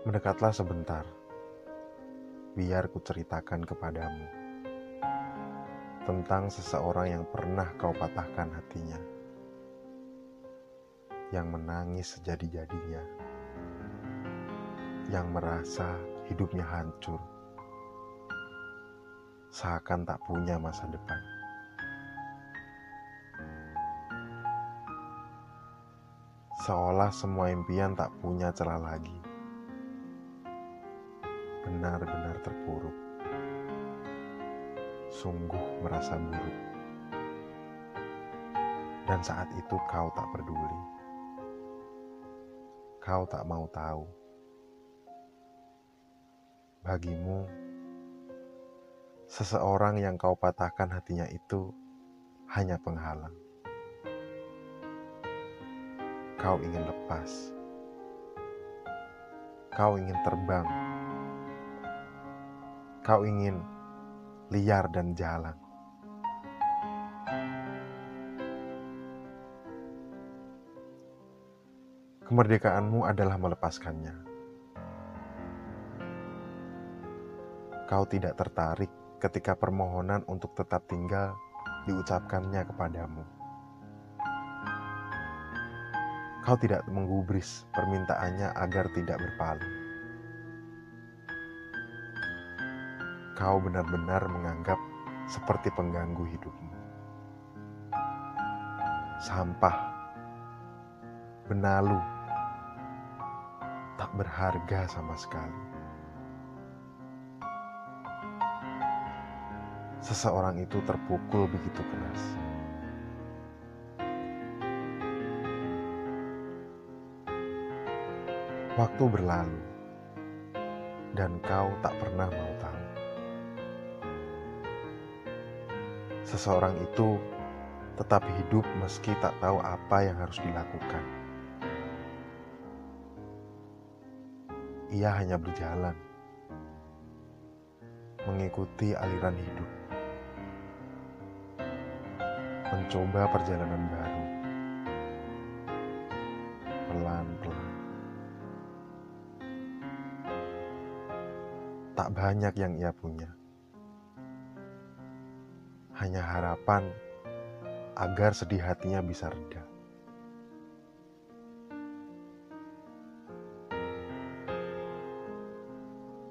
Mendekatlah sebentar, biar ku ceritakan kepadamu tentang seseorang yang pernah kau patahkan hatinya, yang menangis sejadi-jadinya, yang merasa hidupnya hancur, seakan tak punya masa depan. Seolah semua impian tak punya celah lagi benar-benar terpuruk. Sungguh merasa buruk. Dan saat itu kau tak peduli. Kau tak mau tahu. Bagimu, seseorang yang kau patahkan hatinya itu hanya penghalang. Kau ingin lepas. Kau ingin terbang kau ingin liar dan jalan. Kemerdekaanmu adalah melepaskannya. Kau tidak tertarik ketika permohonan untuk tetap tinggal diucapkannya kepadamu. Kau tidak menggubris permintaannya agar tidak berpaling. Kau benar-benar menganggap seperti pengganggu hidupmu. Sampah, benalu, tak berharga sama sekali. Seseorang itu terpukul begitu keras. Waktu berlalu, dan kau tak pernah mau tahu. Seseorang itu tetap hidup meski tak tahu apa yang harus dilakukan. Ia hanya berjalan, mengikuti aliran hidup, mencoba perjalanan baru, pelan-pelan. Tak banyak yang ia punya hanya harapan agar sedih hatinya bisa reda.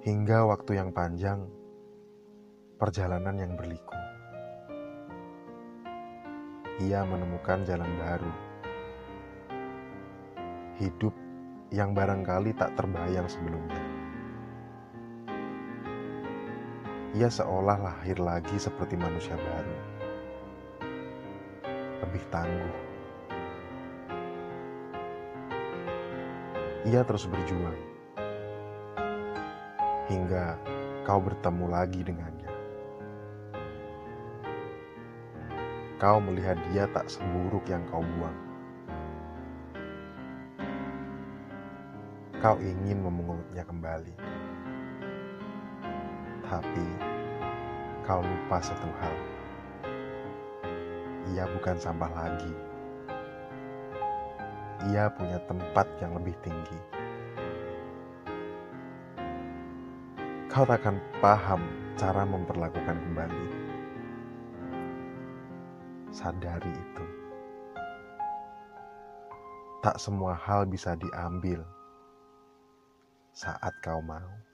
Hingga waktu yang panjang, perjalanan yang berliku. Ia menemukan jalan baru. Hidup yang barangkali tak terbayang sebelumnya. Ia seolah lahir lagi seperti manusia baru, lebih tangguh. Ia terus berjuang hingga kau bertemu lagi dengannya. Kau melihat dia tak seburuk yang kau buang. Kau ingin memengutnya kembali tapi kau lupa satu hal. Ia bukan sampah lagi. Ia punya tempat yang lebih tinggi. Kau takkan paham cara memperlakukan kembali. Sadari itu. Tak semua hal bisa diambil saat kau mau.